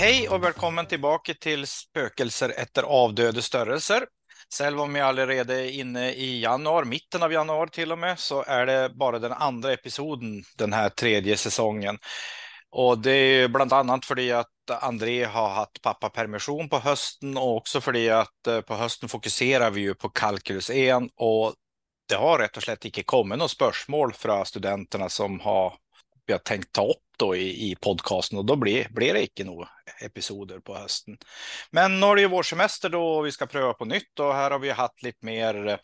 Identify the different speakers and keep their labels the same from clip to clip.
Speaker 1: Hej och välkommen tillbaka till Spökelser efter avdöde störelser. Själv om jag allerede är inne i januari, mitten av januari till och med, så är det bara den andra episoden den här tredje säsongen. Och det är bland annat för att André har haft pappapermission på hösten och också för att eh, på hösten fokuserar vi ju på Calculus 1 och det har rätt och slett inte kommit något spörsmål från studenterna som har vi har tänkt ta upp då i, i podcasten och då blir, blir det inte några episoder på hösten. Men nu är det ju vår semester då och vi ska pröva på nytt och här har vi haft lite mer eh,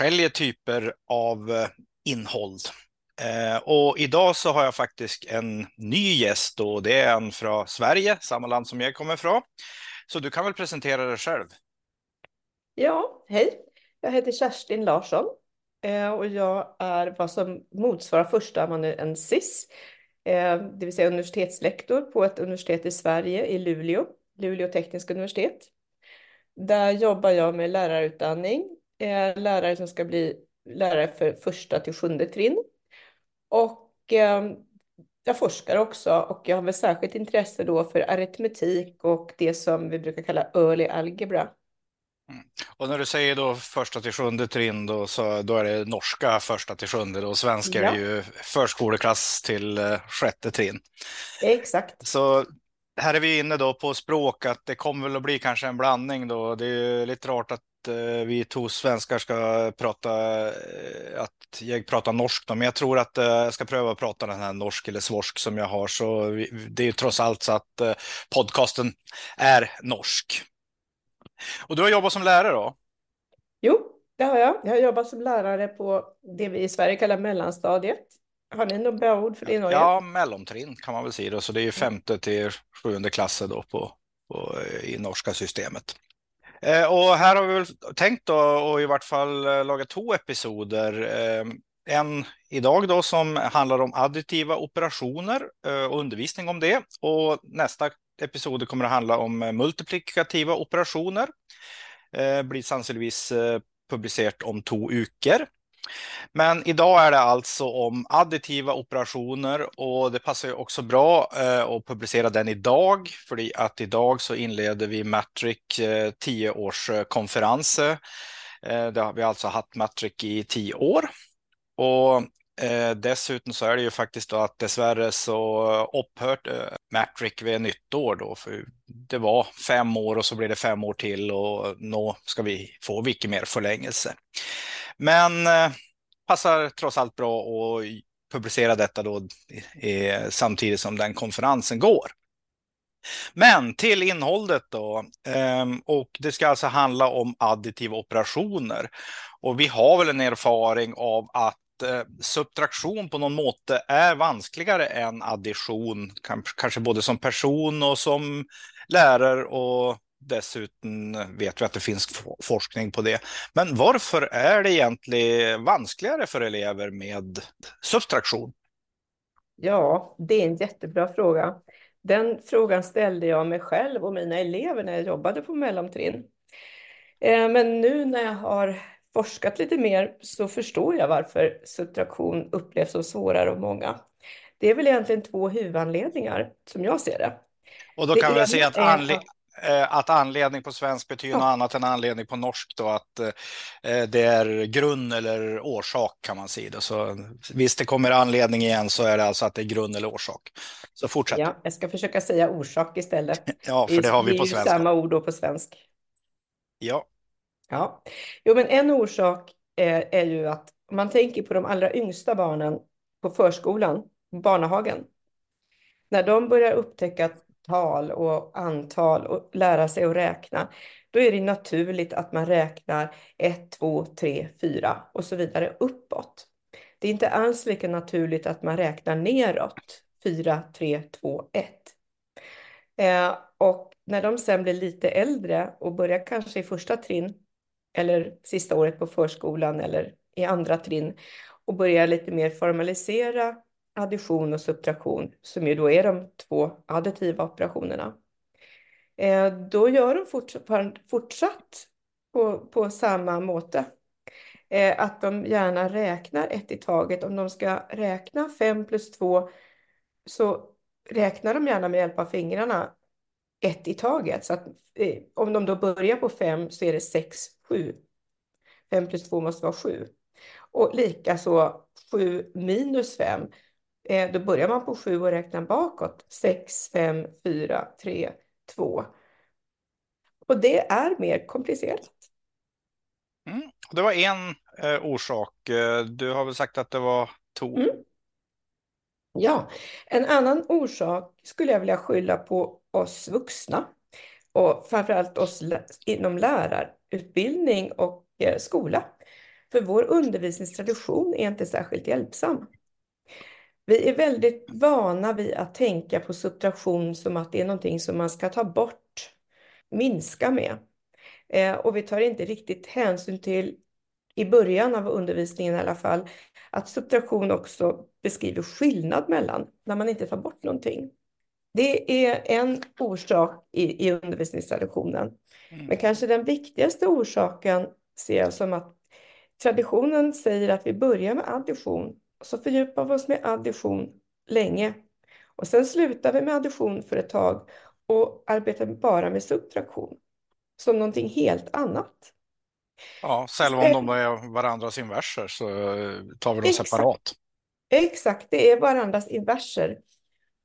Speaker 1: olika typer av eh, innehåll. Eh, och idag så har jag faktiskt en ny gäst och det är en från Sverige, samma land som jag kommer ifrån. Så du kan väl presentera dig själv?
Speaker 2: Ja, hej. Jag heter Kerstin Larsson eh, och jag är vad som motsvarar första amanuensis, eh, Eh, det vill säga universitetslektor på ett universitet i Sverige i Luleå, Luleå tekniska universitet. Där jobbar jag med lärarutbildning, eh, lärare som ska bli lärare för första till sjunde trin. Och eh, jag forskar också och jag har väl särskilt intresse då för aritmetik och det som vi brukar kalla early algebra.
Speaker 1: Mm. Och när du säger då första till sjunde trin då, så då är det norska första till sjunde och svenska ja. är ju förskoleklass till uh, sjätte trin.
Speaker 2: Exakt.
Speaker 1: Så här är vi inne då på språk att det kommer väl att bli kanske en blandning då. Det är lite rart att uh, vi två svenskar ska prata, uh, att jag pratar norsk då, men jag tror att jag ska pröva att prata den här norsk eller svorsk som jag har. Så det är ju trots allt så att podcasten är norsk. Och du har jobbat som lärare då?
Speaker 2: Jo, det har jag. Jag har jobbat som lärare på det vi i Sverige kallar mellanstadiet. Har ni något bra ord för det i Norge?
Speaker 1: Ja, mellontrin kan man väl säga. Då. Så det är ju femte till sjunde klasser då på, på, i norska systemet. Eh, och här har vi väl tänkt då och i vart fall eh, laga två episoder. Eh, en idag då som handlar om additiva operationer eh, och undervisning om det. Och nästa episoder kommer att handla om eh, multiplikativa operationer. Eh, blir sannolikt eh, publicerat om två veckor. Men idag är det alltså om additiva operationer och det passar ju också bra eh, att publicera den idag för att idag så inleder vi Matric 10-årskonferens. Eh, eh har alltså haft Matric i 10 år och Eh, dessutom så är det ju faktiskt då att dessvärre så upphört eh, Matric vid nyttår då, för det var fem år och så blir det fem år till och nu ska vi få mycket mer förlängelse. Men eh, passar trots allt bra att publicera detta då eh, samtidigt som den konferensen går. Men till innehållet då. Ehm, och det ska alltså handla om additiva operationer. Och vi har väl en erfaring av att Eh, subtraktion på någon måte är vanskligare än addition, kanske både som person och som lärare och dessutom vet vi att det finns forskning på det. Men varför är det egentligen vanskligare för elever med subtraktion?
Speaker 2: Ja, det är en jättebra fråga. Den frågan ställde jag mig själv och mina elever när jag jobbade på mellantrin. Eh, men nu när jag har forskat lite mer så förstår jag varför subtraktion upplevs som svårare av många. Det är väl egentligen två huvudanledningar som jag ser det.
Speaker 1: Och då kan vi säga att, anle att, att anledning på svensk betyder ja. något annat än anledning på norsk då, att eh, det är grund eller orsak kan man säga. Så visst det kommer anledning igen så är det alltså att det är grund eller orsak. Så fortsätt.
Speaker 2: Ja, jag ska försöka säga orsak istället.
Speaker 1: ja, för det har vi på svenska.
Speaker 2: Det är samma ord då på svensk.
Speaker 1: Ja.
Speaker 2: Ja, jo, men en orsak är, är ju att om man tänker på de allra yngsta barnen på förskolan, barnahagen, när de börjar upptäcka tal och antal och lära sig att räkna, då är det naturligt att man räknar 1, 2, 3, 4 och så vidare uppåt. Det är inte alls lika naturligt att man räknar neråt, 4, 3, 2, 1. Eh, och när de sen blir lite äldre och börjar kanske i första trin eller sista året på förskolan eller i andra trin och börja lite mer formalisera addition och subtraktion som ju då är de två additiva operationerna. Eh, då gör de fortsatt på, på samma måte. Eh, att de gärna räknar ett i taget. Om de ska räkna 5 plus 2 så räknar de gärna med hjälp av fingrarna ett i taget. Så att eh, om de då börjar på fem så är det sex, sju. Fem plus två måste vara sju. Och likaså sju minus fem. Eh, då börjar man på sju och räknar bakåt. Sex, fem, fyra, tre, två. Och det är mer komplicerat.
Speaker 1: Mm. Det var en eh, orsak. Eh, du har väl sagt att det var två? Mm.
Speaker 2: Ja, en annan orsak skulle jag vilja skylla på oss vuxna och framförallt oss inom lärarutbildning och eh, skola. För vår undervisningstradition är inte särskilt hjälpsam. Vi är väldigt vana vid att tänka på subtraktion som att det är någonting som man ska ta bort, minska med. Eh, och vi tar inte riktigt hänsyn till, i början av undervisningen i alla fall, att subtraktion också beskriver skillnad mellan när man inte tar bort någonting. Det är en orsak i, i undervisningstraditionen. Mm. Men kanske den viktigaste orsaken ser jag som att traditionen säger att vi börjar med addition och så fördjupar vi oss med addition länge. Och sen slutar vi med addition för ett tag och arbetar bara med subtraktion som någonting helt annat.
Speaker 1: Ja, själva om de är varandras inverser så tar vi dem Exakt. separat.
Speaker 2: Exakt, det är varandras inverser.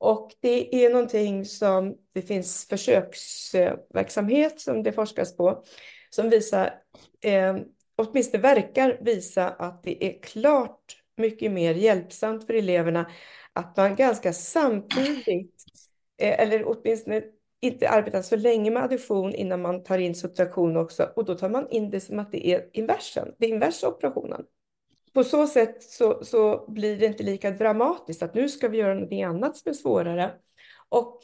Speaker 2: Och det är någonting som det finns försöksverksamhet som det forskas på som visar, eh, åtminstone verkar visa att det är klart mycket mer hjälpsamt för eleverna att man ganska samtidigt, eh, eller åtminstone inte arbetar så länge med addition innan man tar in subtraktion också. Och då tar man in det som att det är inversen, det är inversa operationen på så sätt så, så blir det inte lika dramatiskt att nu ska vi göra något annat som är svårare. Och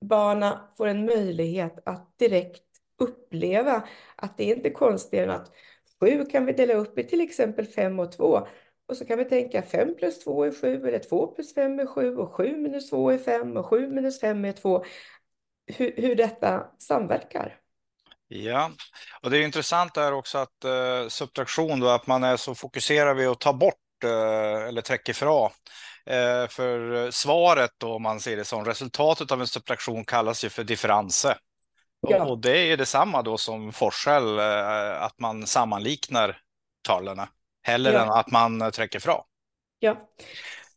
Speaker 2: barna får en möjlighet att direkt uppleva att det är inte konstigare än att sju kan vi dela upp i till exempel fem och två. Och så kan vi tänka fem plus två är sju eller två plus fem är sju och sju minus två är fem och sju minus fem är två. Hur, hur detta samverkar.
Speaker 1: Ja, och det är intressant där också att eh, subtraktion då, att man är så fokuserad vid att ta bort eh, eller träcka ifrån. Eh, för svaret då, om man ser det som resultatet av en subtraktion kallas ju för differense. Ja. Och, och, det är detsamma då som forskel, eh, att man sammanliknar talen, hellre ja. än att man träcker ifrån.
Speaker 2: Ja.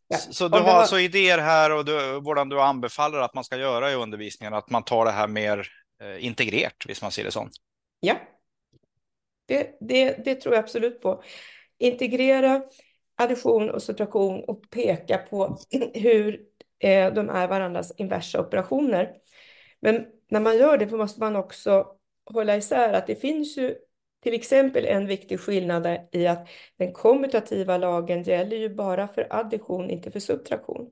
Speaker 1: Ja. Så du har alltså idéer här och du, du anbefaller att man ska göra i undervisningen, att man tar det här mer Eh, integrerat, visst man ser det som?
Speaker 2: Ja, det, det, det tror jag absolut på. Integrera addition och subtraktion och peka på hur eh, de är varandras inversa operationer. Men när man gör det måste man också hålla isär att det finns ju till exempel en viktig skillnad i att den kommutativa lagen gäller ju bara för addition, inte för subtraktion.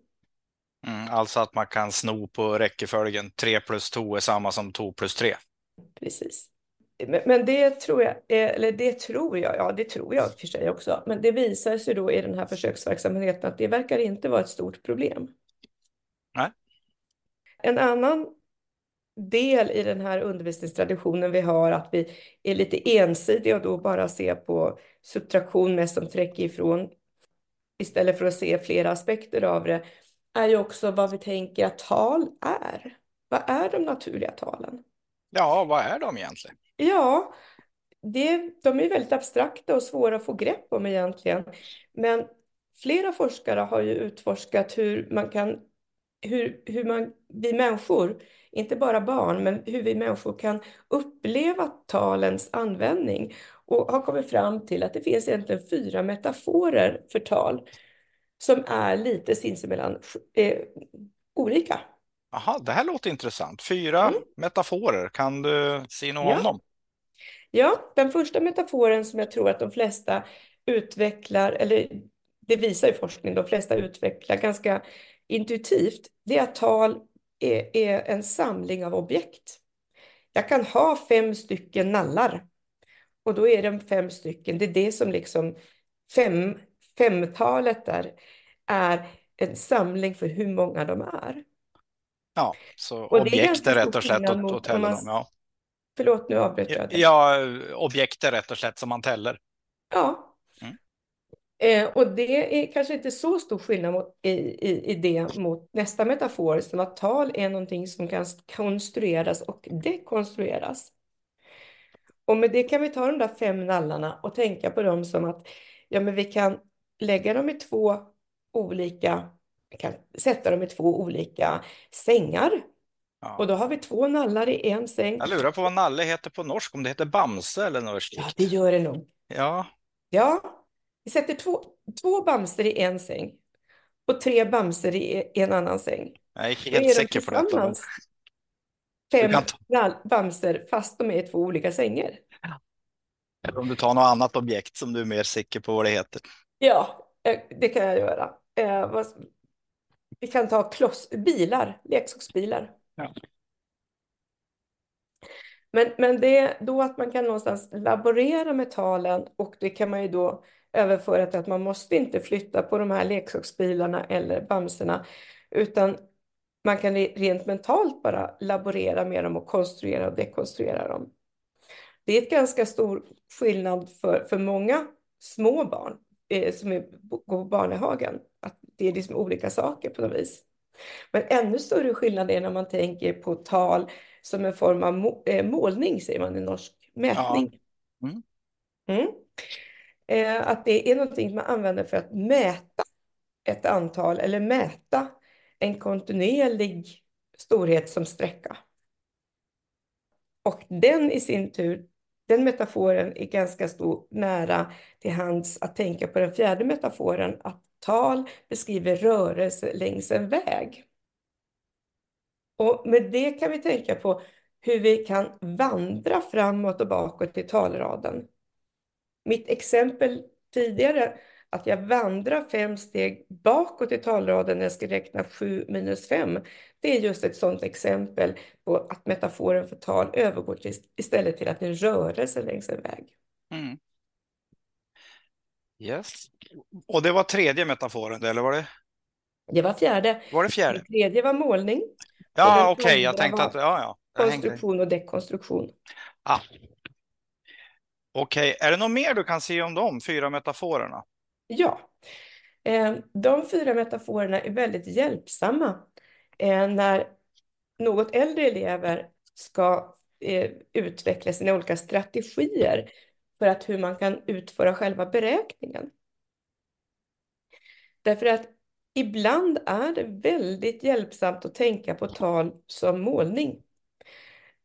Speaker 1: Mm, alltså att man kan sno på räckeföljen. 3 plus 2 är samma som 2 plus 3.
Speaker 2: Precis. Men, men det tror jag, eller det tror jag, ja det tror jag för sig också. Men det visar sig då i den här försöksverksamheten att det verkar inte vara ett stort problem.
Speaker 1: Nej.
Speaker 2: En annan del i den här undervisningstraditionen vi har, att vi är lite ensidiga och då bara ser på subtraktion mest som träcker ifrån, istället för att se flera aspekter av det, är ju också vad vi tänker att tal är. Vad är de naturliga talen?
Speaker 1: Ja, vad är de egentligen?
Speaker 2: Ja, det, de är väldigt abstrakta och svåra att få grepp om egentligen. Men flera forskare har ju utforskat hur man kan, hur, hur man, vi människor inte bara barn, men hur vi människor kan uppleva talens användning och har kommit fram till att det finns egentligen fyra metaforer för tal som är lite sinsemellan eh, olika.
Speaker 1: Jaha, det här låter intressant. Fyra mm. metaforer, kan du se något ja. om dem?
Speaker 2: Ja, den första metaforen som jag tror att de flesta utvecklar, eller det visar ju forskning, de flesta utvecklar ganska intuitivt, det är att tal är, är en samling av objekt. Jag kan ha fem stycken nallar och då är de fem stycken. Det är det som liksom fem, femtalet där är en samling för hur många de är.
Speaker 1: Ja, så och objekt är rätt och slätt att, att tälla dem. Ja.
Speaker 2: Förlåt, nu avbröt
Speaker 1: jag. Ja, objekt är rätt och slätt som man täller.
Speaker 2: Ja. Mm. Eh, och det är kanske inte så stor skillnad mot, i, i, i det mot nästa metafor, som att tal är någonting som kan konstrueras och dekonstrueras. Och med det kan vi ta de där fem nallarna och tänka på dem som att ja, men vi kan lägga dem i två olika, kan sätta dem i två olika sängar.
Speaker 1: Ja.
Speaker 2: Och då har vi två nallar i en säng.
Speaker 1: Jag lurar på vad nalle heter på norsk, om det heter bamse eller något
Speaker 2: Ja, det gör det nog.
Speaker 1: Ja,
Speaker 2: Ja, vi sätter två, två bamser i en säng och tre bamser i en annan säng.
Speaker 1: jag är
Speaker 2: är
Speaker 1: helt
Speaker 2: de
Speaker 1: säker på detta.
Speaker 2: Fem
Speaker 1: ta-
Speaker 2: bamser fast de är i två olika sängar.
Speaker 1: Eller om du tar något annat objekt som du är mer säker på vad det heter.
Speaker 2: Ja, eh, det kan jag göra. Eh, Vi kan ta kloss, bilar, leksaksbilar.
Speaker 1: Ja.
Speaker 2: Men, men det är då att man kan någonstans laborera med talen och det kan man ju då överföra till att man måste inte flytta på de här leksaksbilarna eller bamserna utan man kan re- rent mentalt bara laborera med dem och konstruera och dekonstruera dem. Det är ett ganska stor skillnad för, för många små barn eh, som är, går på barnehagen. Att det är liksom olika saker på något vis. Men ännu större skillnad är när man tänker på tal som en form av må, eh, målning, säger man i norsk, mätning.
Speaker 1: Mm.
Speaker 2: Mm. Eh, att det är någonting man använder för att mäta ett antal eller mäta en kontinuerlig storhet som sträcka. Och den i sin tur, den metaforen är ganska stor nära till hands att tänka på den fjärde metaforen, att tal beskriver rörelse längs en väg. Och med det kan vi tänka på hur vi kan vandra framåt och bakåt i talraden. Mitt exempel tidigare, att jag vandrar fem steg bakåt i talraden när jag ska räkna sju minus fem, det är just ett sådant exempel på att metaforen för tal övergår till, istället till att det är en rörelse längs en väg.
Speaker 1: Mm. Yes. Och det var tredje metaforen, eller var det,
Speaker 2: Det var fjärde.
Speaker 1: var det fjärde?
Speaker 2: Den tredje var målning,
Speaker 1: Ja, okej, jag
Speaker 2: andra
Speaker 1: tänkte att, ja, ja. Jag
Speaker 2: konstruktion och dekonstruktion.
Speaker 1: Ah. Okej, är det något mer du kan säga om de fyra metaforerna?
Speaker 2: Ja, eh, de fyra metaforerna är väldigt hjälpsamma eh, när något äldre elever ska eh, utveckla sina olika strategier för att hur man kan utföra själva beräkningen. Därför att ibland är det väldigt hjälpsamt att tänka på tal som målning.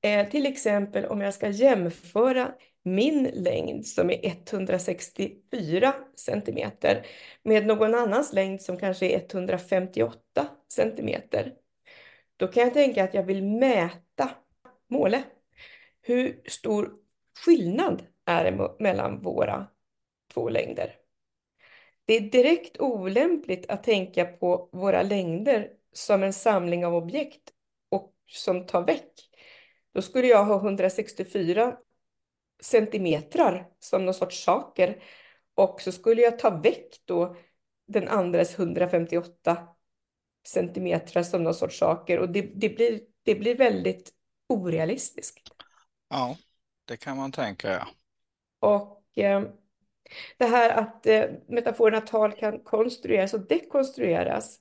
Speaker 2: Eh, till exempel om jag ska jämföra min längd som är 164 centimeter med någon annans längd som kanske är 158 centimeter. Då kan jag tänka att jag vill mäta målet. Hur stor skillnad är det mellan våra två längder? Det är direkt olämpligt att tänka på våra längder som en samling av objekt och som tar väck. Då skulle jag ha 164 centimetrar som någon sorts saker och så skulle jag ta väck då den andres 158 centimetrar som någon sorts saker och det, det, blir, det blir väldigt orealistiskt.
Speaker 1: Ja, det kan man tänka, ja.
Speaker 2: Och eh, det här att eh, metaforerna tal kan konstrueras och dekonstrueras,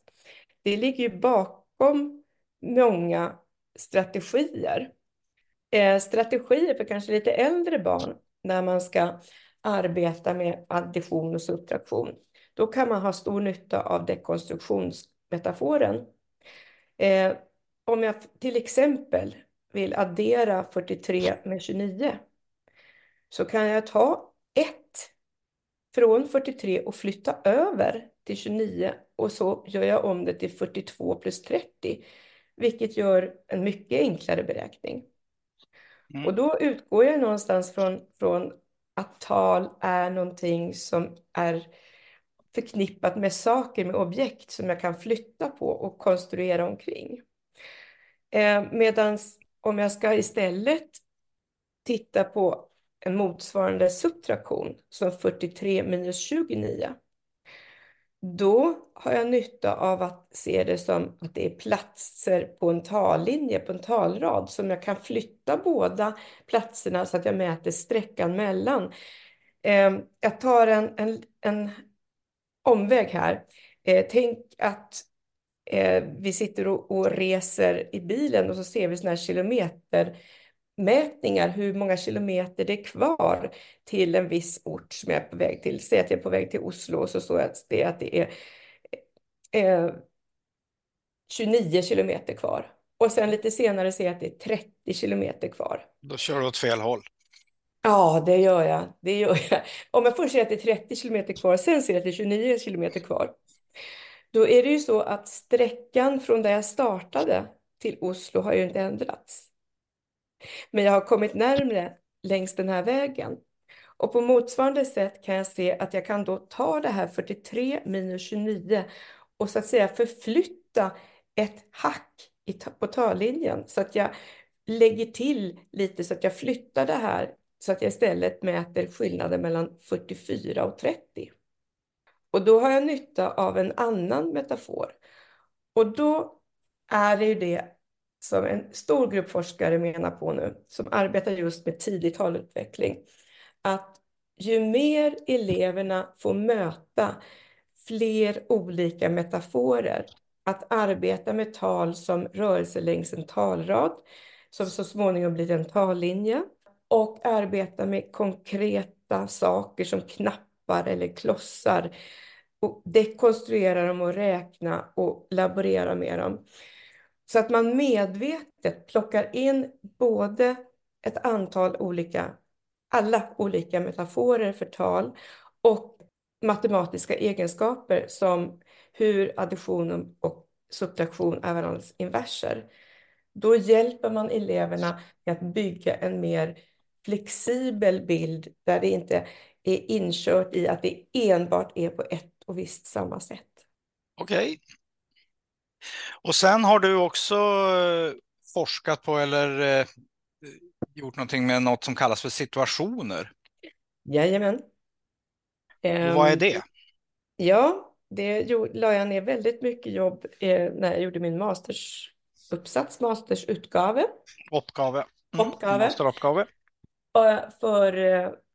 Speaker 2: det ligger ju bakom många strategier. Eh, strategier för kanske lite äldre barn när man ska arbeta med addition och subtraktion. Då kan man ha stor nytta av dekonstruktionsmetaforen. Eh, om jag till exempel vill addera 43 med 29 så kan jag ta 1 från 43 och flytta över till 29 och så gör jag om det till 42 plus 30, vilket gör en mycket enklare beräkning.
Speaker 1: Mm.
Speaker 2: Och då utgår jag någonstans från, från att tal är någonting som är förknippat med saker, med objekt som jag kan flytta på och konstruera omkring. Eh, Medan om jag ska istället titta på en motsvarande subtraktion som 43 minus 29. Då har jag nytta av att se det som att det är platser på en tallinje, på en talrad, som jag kan flytta båda platserna så att jag mäter sträckan mellan. Eh, Jag tar en, en, en omväg här. Eh, tänk att eh, vi sitter och, och, reser i bilen och så ser vi sådana här kilometer kilometermätningar, hur många kilometer det är kvar till en viss ort som jag är på väg till. Säg att jag är på väg till Oslo och så står det att det är eh, 29 kilometer kvar. Och sen lite senare ser jag att det är 30 kilometer kvar.
Speaker 1: Då kör du åt fel håll.
Speaker 2: Ja, det gör jag. Det gör jag. Om jag först ser att det är 30 kilometer kvar, sen ser jag att det är 29 kilometer kvar. Då är det ju så att sträckan från där jag startade till Oslo har ju inte ändrats. Men jag har kommit närmre längs den här vägen. Och på motsvarande sätt kan jag se att jag kan då ta det här 43 minus 29 och så att säga förflytta ett hack på tallinjen så att jag lägger till lite så att jag flyttar det här så att jag istället mäter skillnaden mellan 44 och 30. Och då har jag nytta av en annan metafor. Och då är det ju det som en stor grupp forskare menar på nu, som arbetar just med tidig talutveckling, att ju mer eleverna får möta fler olika metaforer, att arbeta med tal som rörelse längs en talrad, som så småningom blir en tallinje, och arbeta med konkreta saker som knappar eller klossar och dekonstruera dem och räkna och laborera med dem. Så att man medvetet plockar in både ett antal olika, alla olika metaforer för tal och matematiska egenskaper som hur addition och subtraktion är varandras inverser. Då hjälper man eleverna att bygga en mer flexibel bild där det inte är inkört i att det enbart är på ett och visst samma sätt.
Speaker 1: Okej. Och sen har du också eh, forskat på eller eh, gjort någonting med något som kallas för situationer.
Speaker 2: Jajamän.
Speaker 1: Och vad är ehm, det?
Speaker 2: Ja, det la jag ner väldigt mycket jobb eh, när jag gjorde min mastersuppsats, mastersutgave.
Speaker 1: Uppgave.
Speaker 2: Mm, Uppgave.
Speaker 1: Masteruppgave.
Speaker 2: För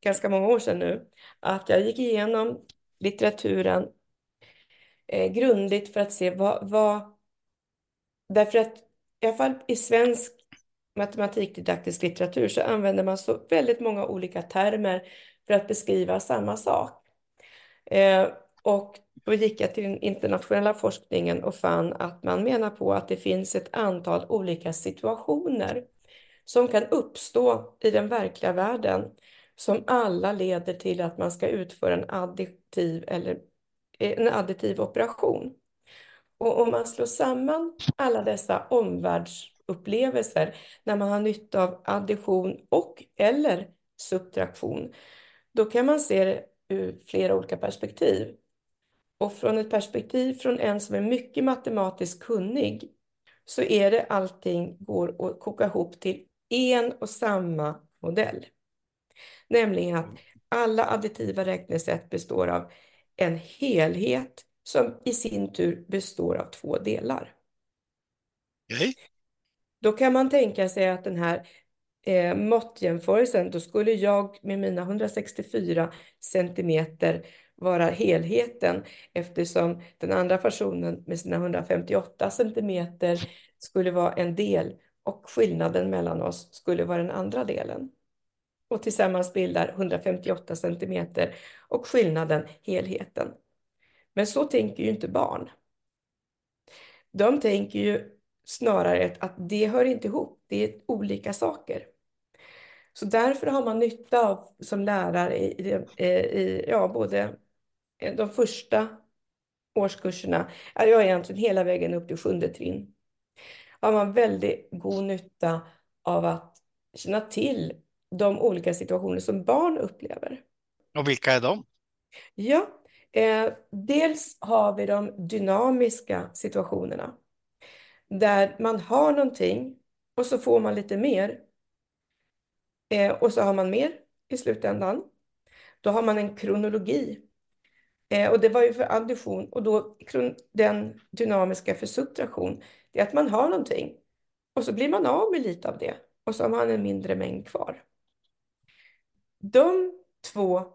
Speaker 2: ganska många år sedan nu. Att jag gick igenom litteraturen grundligt för att se vad, vad... Därför att i alla fall i svensk matematikdidaktisk litteratur så använder man så väldigt många olika termer för att beskriva samma sak. Eh, och då gick jag till den internationella forskningen och fann att man menar på att det finns ett antal olika situationer som kan uppstå i den verkliga världen som alla leder till att man ska utföra en additiv eller eh, en additiv operation. Och om man slår samman alla dessa omvärldsupplevelser när man har nytta av addition och eller subtraktion, då kan man se det ur flera olika perspektiv. Och från ett perspektiv från en som är mycket matematiskt kunnig så är det allting går att koka ihop till en och samma modell. Nämligen att alla additiva räknesätt består av en helhet som i sin tur består av två delar.
Speaker 1: Okay.
Speaker 2: Då kan man tänka sig att den här eh, måttjämförelsen, då skulle jag med mina 164 centimeter vara helheten eftersom den andra personen med sina 158 centimeter skulle vara en del och skillnaden mellan oss skulle vara den andra delen. Och tillsammans bildar 158 centimeter och skillnaden helheten. Men så tänker ju inte barn. De tänker ju snarare att det hör inte ihop, det är olika saker. Så därför har man nytta av som lärare i, i, i ja, både de första årskurserna, ja, egentligen hela vägen upp till sjunde trin, har man väldigt god nytta av att känna till de olika situationer som barn upplever.
Speaker 1: Och vilka är de?
Speaker 2: Ja, eh, dels har vi de dynamiska situationerna där man har någonting och så får man lite mer eh, och så har man mer i slutändan. Då har man en kronologi eh, och det var ju för addition och då den dynamiska för subtraktion. Det är att man har någonting och så blir man av med lite av det och så har man en mindre mängd kvar. De två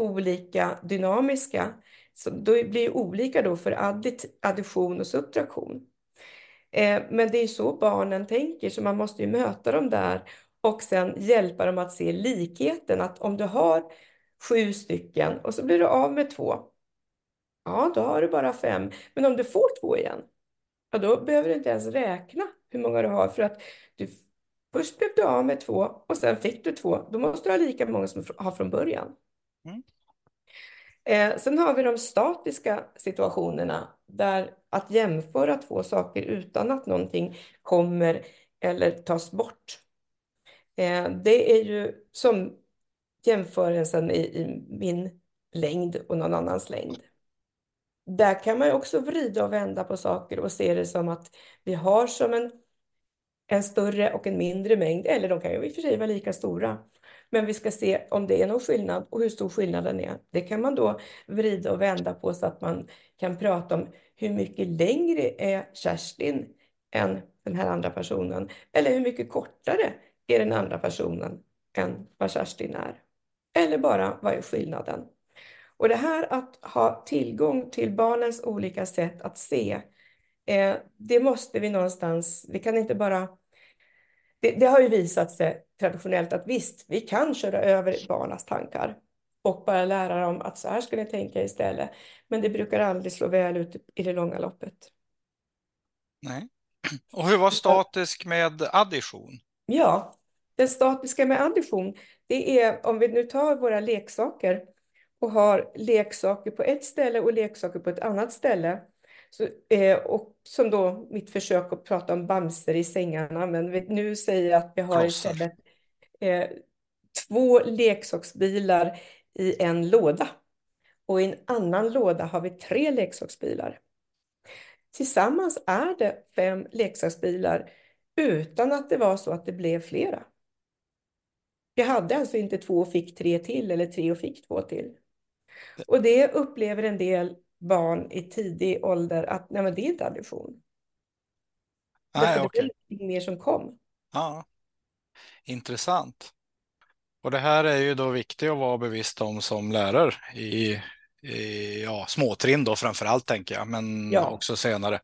Speaker 2: olika dynamiska Så då blir det olika då för addition och subtraktion. Eh, men det är så barnen tänker, så man måste ju möta dem där och sen hjälpa dem att se likheten. Att om du har sju stycken och så blir du av med två, ja då har du bara fem. Men om du får två igen, ja då behöver du inte ens räkna hur många du har för att du först blev du av med två och sen fick du två. Då måste du ha lika många som du har från början. Mm. Eh, sen har vi de statiska situationerna där att jämföra två saker utan att någonting kommer eller tas bort. Eh, det är ju som jämförelsen i, i min längd och någon annans längd. Där kan man också vrida och vända på saker och se det som att vi har som en, en större och en mindre mängd, eller de kan ju i och för sig vara lika stora. Men vi ska se om det är någon skillnad och hur stor skillnaden är. Det kan man då vrida och vända på så att man kan prata om hur mycket längre är Kerstin än den här andra personen? Eller hur mycket kortare är den andra personen än vad Kerstin är? Eller bara vad är skillnaden? Och det här att ha tillgång till barnens olika sätt att se, eh, det måste vi någonstans, vi kan inte bara det, det, har ju visat sig traditionellt att visst, vi kan köra över barnas tankar och bara lära dem att så här ska ni tänka istället. Men det brukar aldrig slå väl ut i det långa loppet.
Speaker 1: Nej. Och hur var statisk med addition?
Speaker 2: Ja, den statiska med addition, det är om vi nu tar våra leksaker och har leksaker på ett ställe och leksaker på ett annat ställe. Så, eh, och som då mitt försök att prata om bamser i sängarna, men nu säger jag att vi har istället eh, två leksaksbilar i en låda. Och i en annan låda har vi tre leksaksbilar. Tillsammans är det fem leksaksbilar utan att det var så att det blev flera. Jag hade alltså inte två och fick tre till eller tre och fick två till. Och det upplever en del barn i tidig ålder att nej, men det är inte addition. Nej, okay. Det är mer som kom.
Speaker 1: Ja, intressant. Och det här är ju då viktigt att vara bevisst om som lärare i, i ja, småtrin då framför allt tänker jag, men ja. också senare.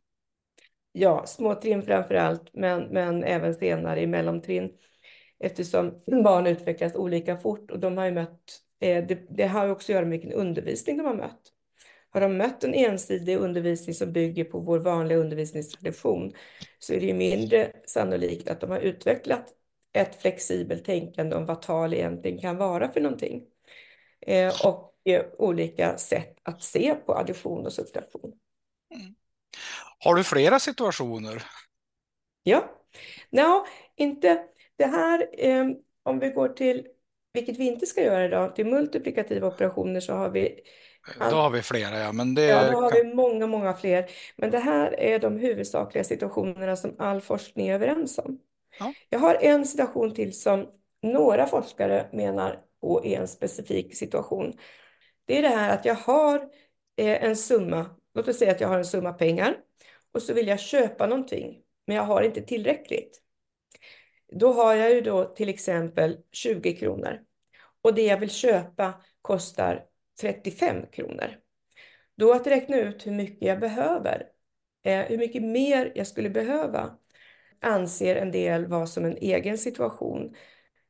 Speaker 2: Ja, småtrin framför allt, men, men även senare i mellantrin. Eftersom barn utvecklas olika fort och de har ju mött, eh, det, det har ju också att göra med vilken undervisning de har mött. Har de mött en ensidig undervisning som bygger på vår vanliga undervisningstradition så är det ju mindre sannolikt att de har utvecklat ett flexibelt tänkande om vad tal egentligen kan vara för någonting. Eh, och eh, olika sätt att se på addition och subtraktion. Mm.
Speaker 1: Har du flera situationer?
Speaker 2: Ja, no, inte det här. Eh, om vi går till, vilket vi inte ska göra idag, till multiplikativa operationer så har vi
Speaker 1: då har vi flera, ja. Men det
Speaker 2: ja, då har vi många, många fler. Men det här är de huvudsakliga situationerna som all forskning är överens om. Ja. Jag har en situation till som några forskare menar på är en specifik situation. Det är det här att jag har eh, en summa, låt oss säga att jag har en summa pengar och så vill jag köpa någonting, men jag har inte tillräckligt. Då har jag ju då till exempel 20 kronor och det jag vill köpa kostar 35 kronor. Då att räkna ut hur mycket jag behöver, eh, hur mycket mer jag skulle behöva, anser en del vara som en egen situation.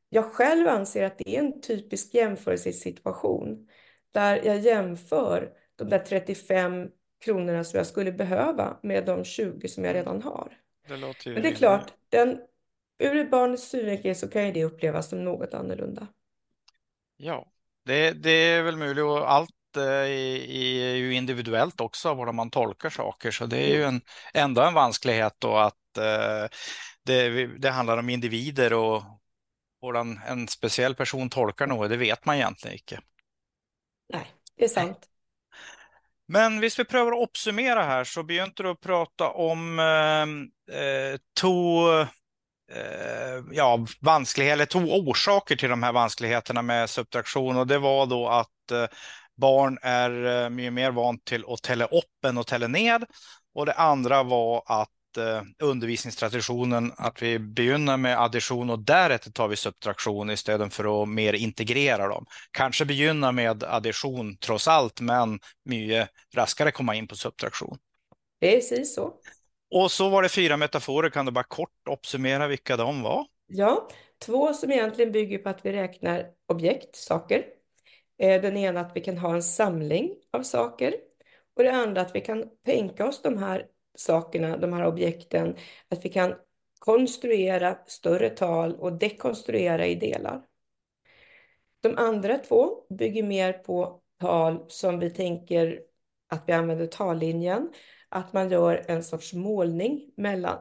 Speaker 2: Jag själv anser att det är en typisk jämförelsesituation där jag jämför de där 35 kronorna som jag skulle behöva med de 20 som jag redan har. Det låter Men det är klart, den, ur ett barns synvinkel så kan ju det upplevas som något annorlunda.
Speaker 1: Ja, det, det är väl möjligt och allt eh, är ju individuellt också, vad man tolkar saker. Så det är ju en, ändå en vansklighet då att eh, det, det handlar om individer och hvordan en speciell person tolkar något, det vet man egentligen inte.
Speaker 2: Nej, det är sant.
Speaker 1: Men hvis vi prövar att uppsummera här så begynte du att prata om eh, eh två Eh, ja, vanskligheter, eller två orsaker till de här vanskligheterna med subtraktion och det var då att eh, barn är eh, mycket mer vant till att tälla upp än att tälla ned och det andra var att undervisningstraditionen att vi begynner med addition och därefter tar vi subtraktion istället för att mer integrera dem. Kanske begynna med addition trots allt, men mycket raskare komma in på subtraktion.
Speaker 2: Precis så.
Speaker 1: Och så var det fyra metaforer. Kan du bara kort uppsummera vilka de var?
Speaker 2: Ja, två som egentligen bygger på att vi räknar objekt, saker. Eh, den ena att vi kan ha en samling av saker och det andra att vi kan tänka oss de här sakerna, de här objekten, att vi kan konstruera större tal och dekonstruera i delar. De andra två bygger mer på tal som vi tänker att vi använder tallinjen, att man gör en sorts målning mellan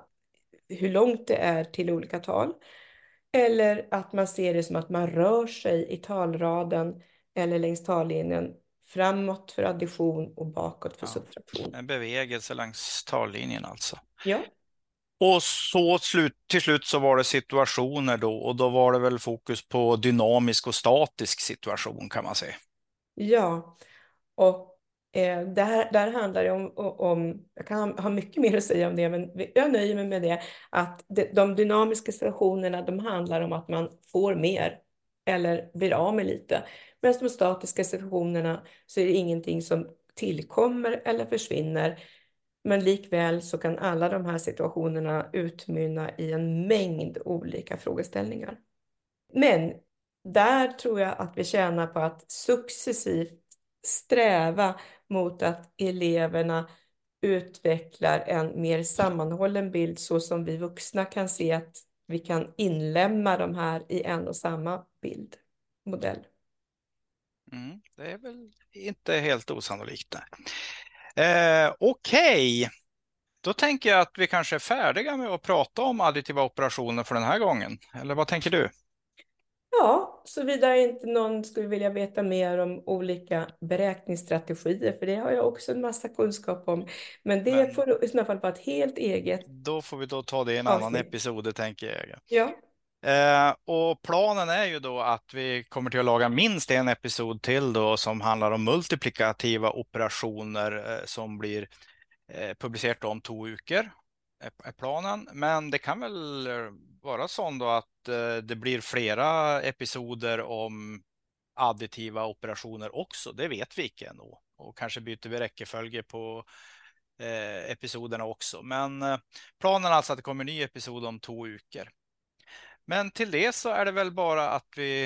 Speaker 2: hur långt det är till olika tal. Eller att man ser det som att man rör sig i talraden eller längs tallinjen framåt för addition och bakåt för ja, subtraktion.
Speaker 1: En bevegelse längs tallinjen alltså.
Speaker 2: Ja.
Speaker 1: Och så slut, till slut så var det situationer då och då var det väl fokus på dynamisk och statisk situation kan man säga.
Speaker 2: Ja, och Eh, där, där handlar det om, om, jag kan ha mycket mer att säga om det, men jag nöjer mig med det, att de dynamiska situationerna, de handlar om att man får mer eller blir av med lite. Medan de statiska situationerna så är det ingenting som tillkommer eller försvinner. Men likväl så kan alla de här situationerna utmynna i en mängd olika frågeställningar. Men där tror jag att vi tjänar på att successivt sträva mot att eleverna utvecklar en mer sammanhållen bild så som vi vuxna kan se att vi kan inlämna de här i en och samma bildmodell.
Speaker 1: Mm, det är väl inte helt osannolikt. Eh, Okej, okay. då tänker jag att vi kanske är färdiga med att prata om additiva operationer för den här gången. Eller vad tänker du?
Speaker 2: Ja, såvida inte någon skulle vilja veta mer om olika beräkningsstrategier, för det har jag också en massa kunskap om. Men det Men, får i så fall vara ett helt eget.
Speaker 1: Då får vi då ta det i en annan episod, tänker jag.
Speaker 2: Ja.
Speaker 1: Eh, och planen är ju då att vi kommer till att laga minst en episod till då som handlar om multiplikativa operationer eh, som blir eh, publicerat om två veckor är planen. Men det kan väl eh, vara så då att eh, det blir flera episoder om additiva operationer också. Det vet vi inte ännu. Och kanske byter vi räckefölje på eh, episoderna också. Men eh, planen är alltså att det kommer en ny episod om två veckor. Men till det så är det väl bara att vi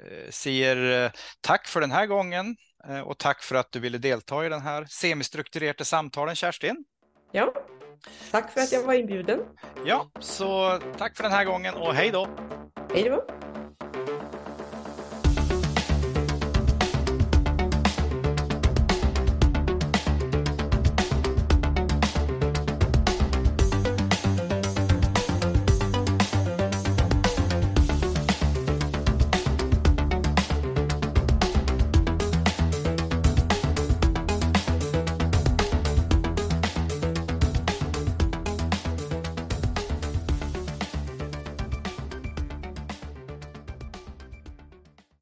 Speaker 1: eh, säger tack för den här gången och tack för att du ville delta i den här semistrukturerade samtalen, Kerstin.
Speaker 2: Ja, Tack för att jag var inbjuden.
Speaker 1: Ja, så tack för den här gången och hej då.
Speaker 2: Hej då.